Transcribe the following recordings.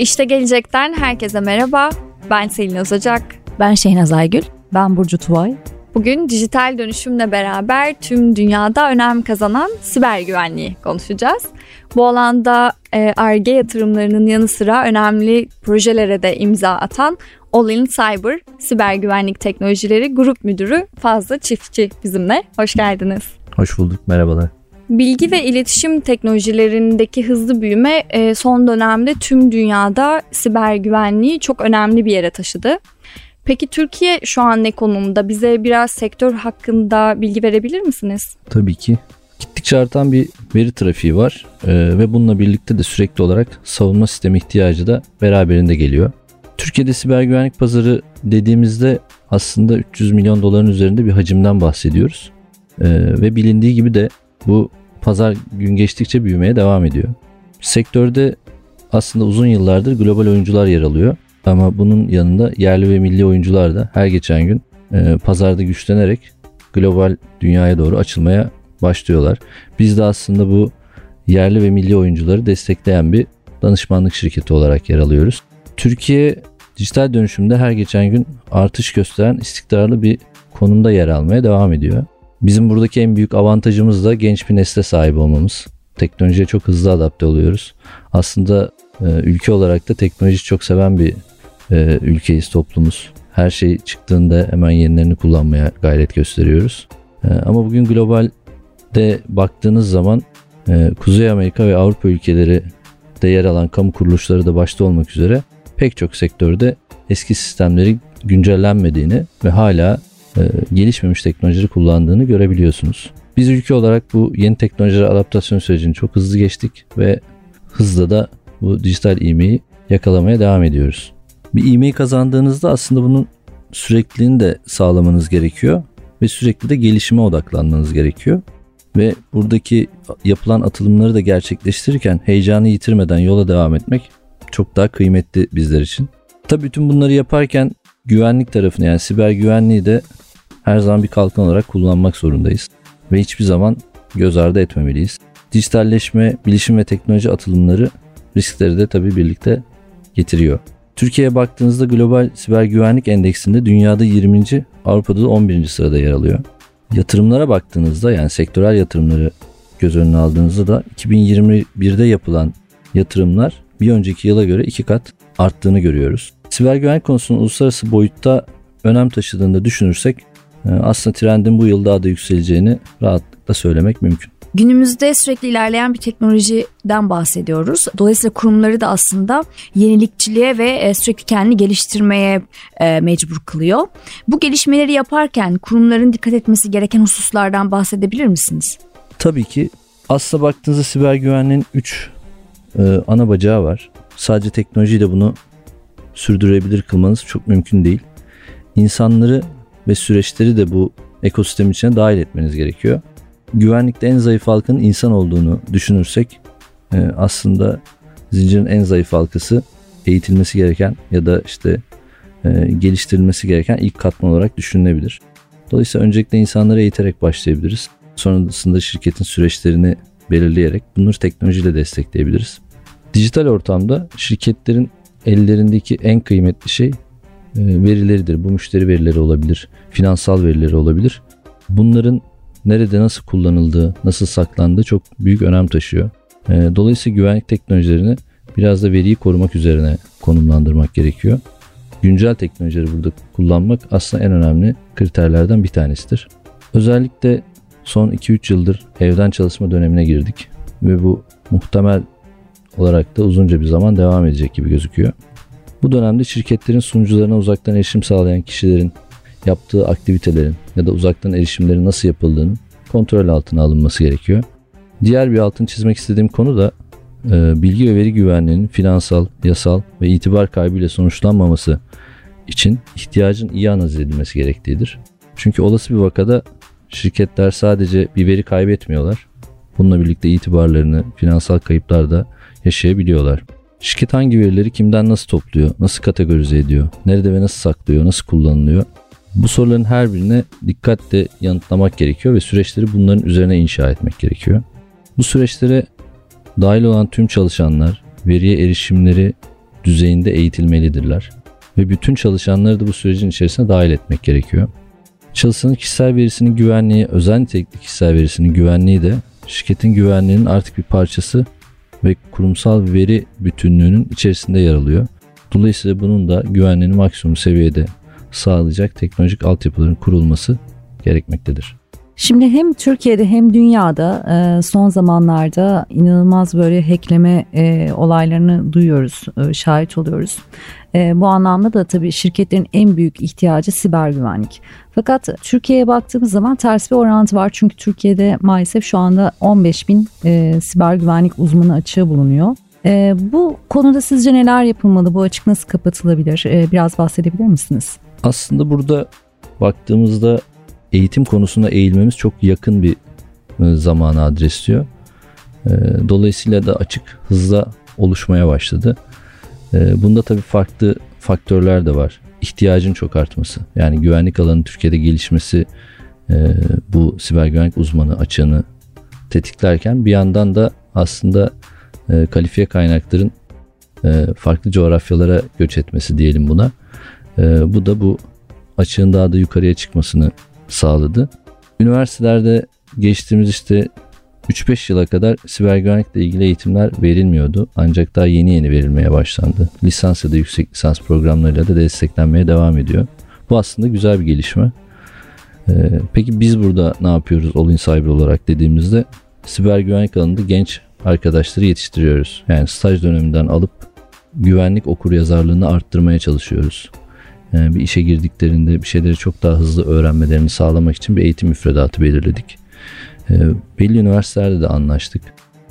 İşte gelecekten herkese merhaba. Ben Selin Özacak. Ben Şehnaz Aygül. Ben Burcu Tuvay. Bugün dijital dönüşümle beraber tüm dünyada önem kazanan siber güvenliği konuşacağız. Bu alanda ARGE yatırımlarının yanı sıra önemli projelere de imza atan All In Cyber Siber Güvenlik Teknolojileri Grup Müdürü Fazlı Çiftçi bizimle. Hoş geldiniz. Hoş bulduk, merhabalar. Bilgi ve iletişim teknolojilerindeki hızlı büyüme e, son dönemde tüm dünyada siber güvenliği çok önemli bir yere taşıdı. Peki Türkiye şu an ne konumda? Bize biraz sektör hakkında bilgi verebilir misiniz? Tabii ki. Gittikçe artan bir veri trafiği var ee, ve bununla birlikte de sürekli olarak savunma sistemi ihtiyacı da beraberinde geliyor. Türkiye'de siber güvenlik pazarı dediğimizde aslında 300 milyon doların üzerinde bir hacimden bahsediyoruz. Ee, ve bilindiği gibi de bu pazar gün geçtikçe büyümeye devam ediyor. Sektörde aslında uzun yıllardır global oyuncular yer alıyor. Ama bunun yanında yerli ve milli oyuncular da her geçen gün e, pazarda güçlenerek global dünyaya doğru açılmaya başlıyorlar. Biz de aslında bu yerli ve milli oyuncuları destekleyen bir danışmanlık şirketi olarak yer alıyoruz. Türkiye dijital dönüşümde her geçen gün artış gösteren istikrarlı bir konumda yer almaya devam ediyor. Bizim buradaki en büyük avantajımız da genç bir nesle sahip olmamız. Teknolojiye çok hızlı adapte oluyoruz. Aslında e, ülke olarak da teknoloji çok seven bir e, ülkeyiz, toplumuz. Her şey çıktığında hemen yenilerini kullanmaya gayret gösteriyoruz. E, ama bugün globalde baktığınız zaman e, Kuzey Amerika ve Avrupa ülkeleri de yer alan kamu kuruluşları da başta olmak üzere pek çok sektörde eski sistemleri güncellenmediğini ve hala gelişmemiş teknolojileri kullandığını görebiliyorsunuz. Biz ülke olarak bu yeni teknolojilere adaptasyon sürecini çok hızlı geçtik ve hızla da bu dijital ivmeyi yakalamaya devam ediyoruz. Bir ivmeyi kazandığınızda aslında bunun sürekliliğini de sağlamanız gerekiyor ve sürekli de gelişime odaklanmanız gerekiyor. Ve buradaki yapılan atılımları da gerçekleştirirken heyecanı yitirmeden yola devam etmek çok daha kıymetli bizler için. Tabii bütün bunları yaparken güvenlik tarafını yani siber güvenliği de her zaman bir kalkan olarak kullanmak zorundayız. Ve hiçbir zaman göz ardı etmemeliyiz. Dijitalleşme, bilişim ve teknoloji atılımları riskleri de tabii birlikte getiriyor. Türkiye'ye baktığınızda Global Siber Güvenlik Endeksinde dünyada 20. Avrupa'da da 11. sırada yer alıyor. Yatırımlara baktığınızda yani sektörel yatırımları göz önüne aldığınızda da 2021'de yapılan yatırımlar bir önceki yıla göre iki kat arttığını görüyoruz. Siber güvenlik konusunun uluslararası boyutta önem taşıdığını düşünürsek e, aslında trendin bu yıl daha da yükseleceğini rahatlıkla söylemek mümkün. Günümüzde sürekli ilerleyen bir teknolojiden bahsediyoruz. Dolayısıyla kurumları da aslında yenilikçiliğe ve e, sürekli kendini geliştirmeye e, mecbur kılıyor. Bu gelişmeleri yaparken kurumların dikkat etmesi gereken hususlardan bahsedebilir misiniz? Tabii ki. Aslında baktığınızda siber güvenliğin 3 e, ana bacağı var. Sadece teknolojiyle bunu sürdürebilir kılmanız çok mümkün değil. İnsanları ve süreçleri de bu ekosistem içine dahil etmeniz gerekiyor. Güvenlikte en zayıf halkın insan olduğunu düşünürsek e, aslında zincirin en zayıf halkası eğitilmesi gereken ya da işte e, geliştirilmesi gereken ilk katman olarak düşünülebilir. Dolayısıyla öncelikle insanları eğiterek başlayabiliriz. Sonrasında şirketin süreçlerini belirleyerek bunları teknolojiyle destekleyebiliriz. Dijital ortamda şirketlerin ellerindeki en kıymetli şey e, verileridir. Bu müşteri verileri olabilir, finansal verileri olabilir. Bunların nerede nasıl kullanıldığı, nasıl saklandığı çok büyük önem taşıyor. E, dolayısıyla güvenlik teknolojilerini biraz da veriyi korumak üzerine konumlandırmak gerekiyor. Güncel teknolojileri burada kullanmak aslında en önemli kriterlerden bir tanesidir. Özellikle son 2-3 yıldır evden çalışma dönemine girdik ve bu muhtemel olarak da uzunca bir zaman devam edecek gibi gözüküyor. Bu dönemde şirketlerin sunucularına uzaktan erişim sağlayan kişilerin yaptığı aktivitelerin ya da uzaktan erişimlerin nasıl yapıldığını kontrol altına alınması gerekiyor. Diğer bir altın çizmek istediğim konu da e, bilgi ve veri güvenliğinin finansal, yasal ve itibar kaybıyla sonuçlanmaması için ihtiyacın iyi analiz edilmesi gerektiğidir. Çünkü olası bir vakada şirketler sadece bir veri kaybetmiyorlar. Bununla birlikte itibarlarını, finansal kayıplar da yaşayabiliyorlar. Şirket hangi verileri kimden nasıl topluyor, nasıl kategorize ediyor, nerede ve nasıl saklıyor, nasıl kullanılıyor? Bu soruların her birine dikkatle yanıtlamak gerekiyor ve süreçleri bunların üzerine inşa etmek gerekiyor. Bu süreçlere dahil olan tüm çalışanlar, veriye erişimleri düzeyinde eğitilmelidirler. Ve bütün çalışanları da bu sürecin içerisine dahil etmek gerekiyor. Çalışanın kişisel verisinin güvenliği, özel nitelikli kişisel verisinin güvenliği de şirketin güvenliğinin artık bir parçası ve kurumsal veri bütünlüğünün içerisinde yer alıyor. Dolayısıyla bunun da güvenliğini maksimum seviyede sağlayacak teknolojik altyapıların kurulması gerekmektedir. Şimdi hem Türkiye'de hem dünyada e, son zamanlarda inanılmaz böyle hackleme e, olaylarını duyuyoruz, e, şahit oluyoruz. Bu anlamda da tabii şirketlerin en büyük ihtiyacı siber güvenlik. Fakat Türkiye'ye baktığımız zaman ters bir orantı var. Çünkü Türkiye'de maalesef şu anda 15 bin siber güvenlik uzmanı açığı bulunuyor. bu konuda sizce neler yapılmalı? Bu açık nasıl kapatılabilir? biraz bahsedebilir misiniz? Aslında burada baktığımızda eğitim konusunda eğilmemiz çok yakın bir e, zamana adresliyor. E, dolayısıyla da açık hızla oluşmaya başladı. E, bunda tabii farklı faktörler de var. İhtiyacın çok artması. Yani güvenlik alanı Türkiye'de gelişmesi bu siber güvenlik uzmanı açığını tetiklerken bir yandan da aslında kalifiye kaynakların farklı coğrafyalara göç etmesi diyelim buna. Bu da bu açığın daha da yukarıya çıkmasını sağladı. Üniversitelerde geçtiğimiz işte 3-5 yıla kadar siber güvenlikle ilgili eğitimler verilmiyordu. Ancak daha yeni yeni verilmeye başlandı. Lisans ya da yüksek lisans programlarıyla da desteklenmeye devam ediyor. Bu aslında güzel bir gelişme. Ee, peki biz burada ne yapıyoruz All in Cyber olarak dediğimizde siber güvenlik alanında genç arkadaşları yetiştiriyoruz. Yani staj döneminden alıp güvenlik okur yazarlığını arttırmaya çalışıyoruz. Yani bir işe girdiklerinde bir şeyleri çok daha hızlı öğrenmelerini sağlamak için bir eğitim müfredatı belirledik. E, belli üniversitelerde de anlaştık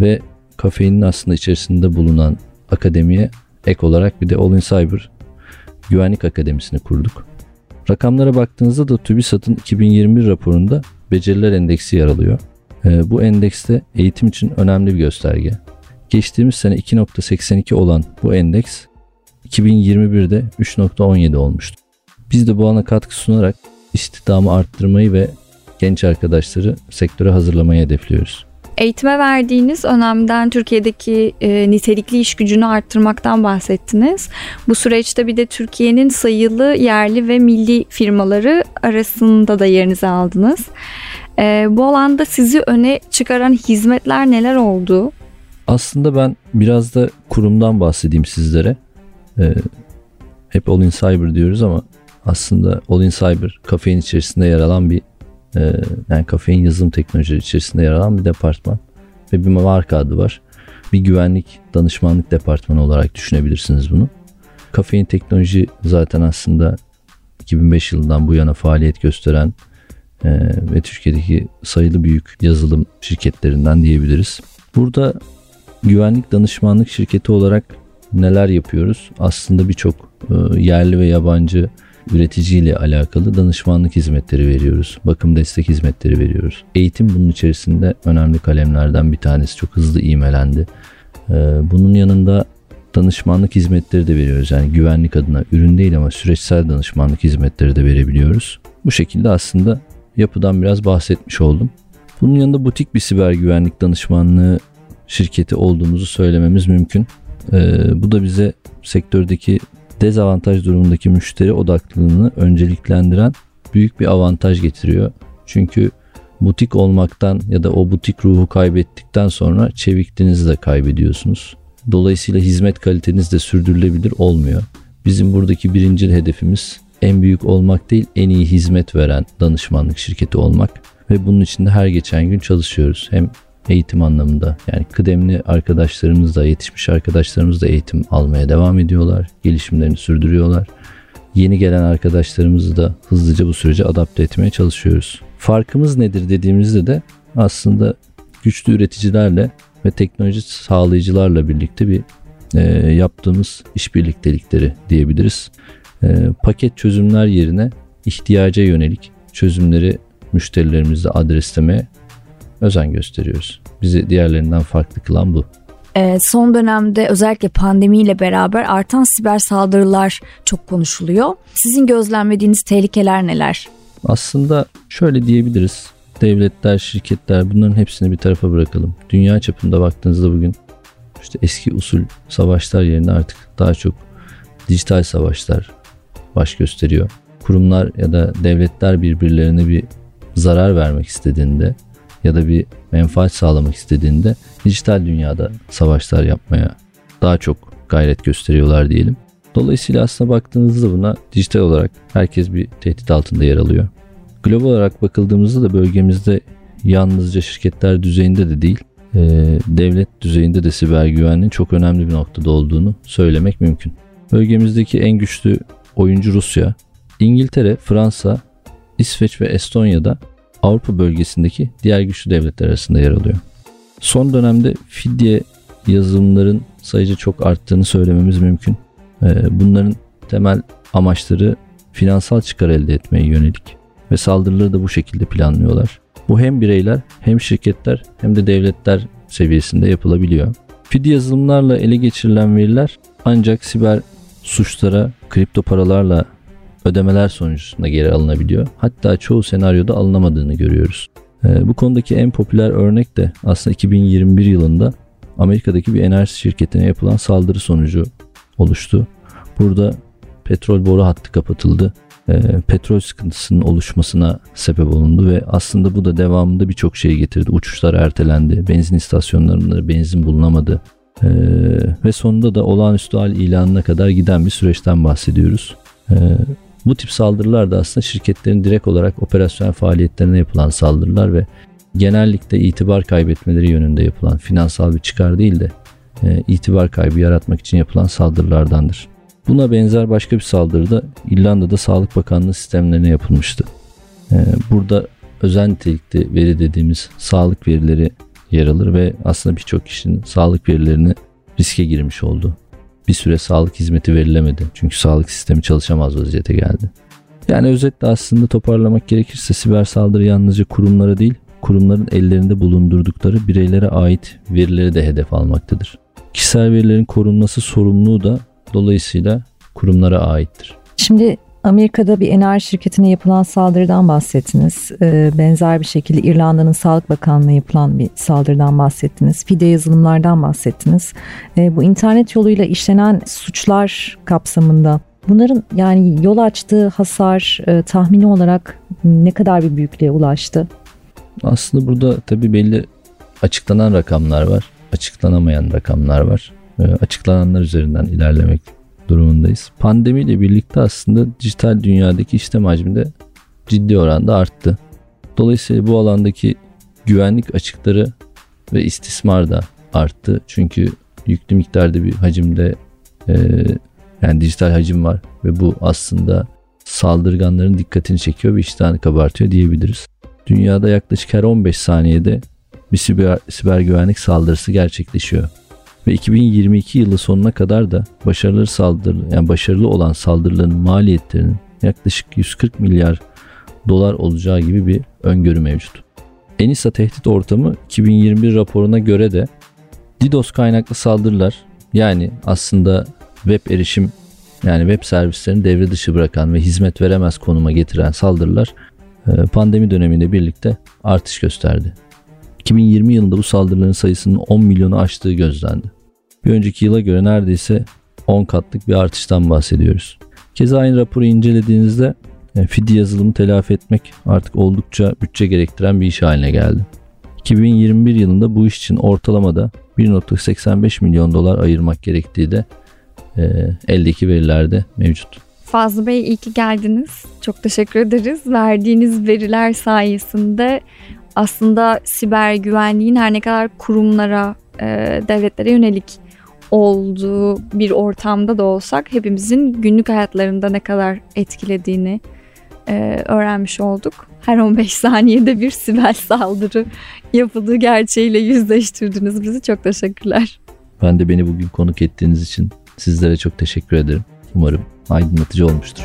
ve kafeinin aslında içerisinde bulunan akademiye ek olarak bir de All in Cyber Güvenlik Akademisi'ni kurduk. Rakamlara baktığınızda da TÜBİSAT'ın 2021 raporunda beceriler endeksi yer alıyor. E, bu endekste eğitim için önemli bir gösterge. Geçtiğimiz sene 2.82 olan bu endeks 2021'de 3.17 olmuştu. Biz de bu ana katkı sunarak istihdamı arttırmayı ve genç arkadaşları sektöre hazırlamayı hedefliyoruz. Eğitime verdiğiniz önemden Türkiye'deki e, nitelikli iş gücünü arttırmaktan bahsettiniz. Bu süreçte bir de Türkiye'nin sayılı yerli ve milli firmaları arasında da yerinizi aldınız. E, bu alanda sizi öne çıkaran hizmetler neler oldu? Aslında ben biraz da kurumdan bahsedeyim sizlere. E, hep All in Cyber diyoruz ama aslında All in Cyber kafein içerisinde yer alan bir e, yani kafein yazılım teknolojileri içerisinde yer alan bir departman ve bir marka adı var. Bir güvenlik danışmanlık departmanı olarak düşünebilirsiniz bunu. Kafein teknoloji zaten aslında 2005 yılından bu yana faaliyet gösteren e, ve Türkiye'deki sayılı büyük yazılım şirketlerinden diyebiliriz. Burada güvenlik danışmanlık şirketi olarak neler yapıyoruz? Aslında birçok e, yerli ve yabancı üreticiyle alakalı danışmanlık hizmetleri veriyoruz. Bakım destek hizmetleri veriyoruz. Eğitim bunun içerisinde önemli kalemlerden bir tanesi. Çok hızlı iğmelendi. E, bunun yanında danışmanlık hizmetleri de veriyoruz. Yani güvenlik adına ürün değil ama süreçsel danışmanlık hizmetleri de verebiliyoruz. Bu şekilde aslında yapıdan biraz bahsetmiş oldum. Bunun yanında butik bir siber güvenlik danışmanlığı şirketi olduğumuzu söylememiz mümkün. Ee, bu da bize sektördeki dezavantaj durumundaki müşteri odaklılığını önceliklendiren büyük bir avantaj getiriyor. Çünkü butik olmaktan ya da o butik ruhu kaybettikten sonra çevikliğinizi de kaybediyorsunuz. Dolayısıyla hizmet kaliteniz de sürdürülebilir olmuyor. Bizim buradaki birinci hedefimiz en büyük olmak değil en iyi hizmet veren danışmanlık şirketi olmak ve bunun için de her geçen gün çalışıyoruz. Hem eğitim anlamında. Yani kıdemli arkadaşlarımız da yetişmiş arkadaşlarımız da eğitim almaya devam ediyorlar. Gelişimlerini sürdürüyorlar. Yeni gelen arkadaşlarımızı da hızlıca bu sürece adapte etmeye çalışıyoruz. Farkımız nedir dediğimizde de aslında güçlü üreticilerle ve teknoloji sağlayıcılarla birlikte bir e, yaptığımız işbirliktelikleri diyebiliriz. E, paket çözümler yerine ihtiyaca yönelik çözümleri müşterilerimizle adreslemeye özen gösteriyoruz. Bizi diğerlerinden farklı kılan bu. E, son dönemde özellikle pandemiyle beraber artan siber saldırılar çok konuşuluyor. Sizin gözlemlediğiniz tehlikeler neler? Aslında şöyle diyebiliriz. Devletler, şirketler bunların hepsini bir tarafa bırakalım. Dünya çapında baktığınızda bugün işte eski usul savaşlar yerine artık daha çok dijital savaşlar baş gösteriyor. Kurumlar ya da devletler birbirlerine bir zarar vermek istediğinde ya da bir menfaat sağlamak istediğinde dijital dünyada savaşlar yapmaya daha çok gayret gösteriyorlar diyelim. Dolayısıyla aslında baktığınızda buna dijital olarak herkes bir tehdit altında yer alıyor. Global olarak bakıldığımızda da bölgemizde yalnızca şirketler düzeyinde de değil, e, devlet düzeyinde de siber güvenliğin çok önemli bir noktada olduğunu söylemek mümkün. Bölgemizdeki en güçlü oyuncu Rusya, İngiltere, Fransa, İsveç ve Estonya'da Avrupa bölgesindeki diğer güçlü devletler arasında yer alıyor. Son dönemde fidye yazılımların sayıca çok arttığını söylememiz mümkün. Ee, bunların temel amaçları finansal çıkar elde etmeye yönelik ve saldırıları da bu şekilde planlıyorlar. Bu hem bireyler hem şirketler hem de devletler seviyesinde yapılabiliyor. Fidye yazılımlarla ele geçirilen veriler ancak siber suçlara kripto paralarla ödemeler sonucunda geri alınabiliyor. Hatta çoğu senaryoda alınamadığını görüyoruz. Ee, bu konudaki en popüler örnek de aslında 2021 yılında Amerika'daki bir enerji şirketine yapılan saldırı sonucu oluştu. Burada petrol boru hattı kapatıldı. E, petrol sıkıntısının oluşmasına sebep olundu ve aslında bu da devamında birçok şey getirdi. Uçuşlar ertelendi, benzin istasyonlarında benzin bulunamadı e, ve sonunda da olağanüstü hal ilanına kadar giden bir süreçten bahsediyoruz. E, bu tip saldırılar da aslında şirketlerin direkt olarak operasyon faaliyetlerine yapılan saldırılar ve genellikle itibar kaybetmeleri yönünde yapılan finansal bir çıkar değil de e, itibar kaybı yaratmak için yapılan saldırılardandır. Buna benzer başka bir saldırı da İrlanda'da Sağlık Bakanlığı sistemlerine yapılmıştı. E, burada özel nitelikli veri dediğimiz sağlık verileri yer alır ve aslında birçok kişinin sağlık verilerini riske girmiş oldu. Bir süre sağlık hizmeti verilemedi. Çünkü sağlık sistemi çalışamaz vaziyete geldi. Yani özetle aslında toparlamak gerekirse siber saldırı yalnızca kurumlara değil, kurumların ellerinde bulundurdukları bireylere ait verileri de hedef almaktadır. Kişisel verilerin korunması sorumluluğu da dolayısıyla kurumlara aittir. Şimdi Amerika'da bir enerji şirketine yapılan saldırıdan bahsettiniz. Ee, benzer bir şekilde İrlanda'nın Sağlık Bakanlığı'na yapılan bir saldırıdan bahsettiniz. Fide yazılımlardan bahsettiniz. Ee, bu internet yoluyla işlenen suçlar kapsamında bunların yani yol açtığı hasar e, tahmini olarak ne kadar bir büyüklüğe ulaştı? Aslında burada tabii belli açıklanan rakamlar var, açıklanamayan rakamlar var. E, açıklananlar üzerinden ilerlemek durumundayız. Pandemiyle birlikte aslında dijital dünyadaki işlem hacmi de ciddi oranda arttı. Dolayısıyla bu alandaki güvenlik açıkları ve istismar da arttı. Çünkü yüklü miktarda bir hacimde e, yani dijital hacim var ve bu aslında saldırganların dikkatini çekiyor ve iştahını kabartıyor diyebiliriz. Dünyada yaklaşık her 15 saniyede bir siber, siber güvenlik saldırısı gerçekleşiyor. Ve 2022 yılı sonuna kadar da başarılı saldırı yani başarılı olan saldırıların maliyetlerinin yaklaşık 140 milyar dolar olacağı gibi bir öngörü mevcut. Enisa tehdit ortamı 2021 raporuna göre de DDoS kaynaklı saldırılar yani aslında web erişim yani web servislerini devre dışı bırakan ve hizmet veremez konuma getiren saldırılar e, pandemi dönemiyle birlikte artış gösterdi. 2020 yılında bu saldırıların sayısının 10 milyonu aştığı gözlendi. Bir önceki yıla göre neredeyse 10 katlık bir artıştan bahsediyoruz. Keza aynı raporu incelediğinizde e, fidye yazılımı telafi etmek artık oldukça bütçe gerektiren bir iş haline geldi. 2021 yılında bu iş için ortalamada 1.85 milyon dolar ayırmak gerektiği de e, eldeki verilerde mevcut. Fazlı Bey iyi ki geldiniz. Çok teşekkür ederiz. Verdiğiniz veriler sayesinde aslında siber güvenliğin her ne kadar kurumlara, e, devletlere yönelik olduğu bir ortamda da olsak hepimizin günlük hayatlarında ne kadar etkilediğini e, öğrenmiş olduk. Her 15 saniyede bir siber saldırı yapıldığı gerçeğiyle yüzleştirdiniz bizi. Çok teşekkürler. Ben de beni bugün konuk ettiğiniz için sizlere çok teşekkür ederim. Umarım aydınlatıcı olmuştur.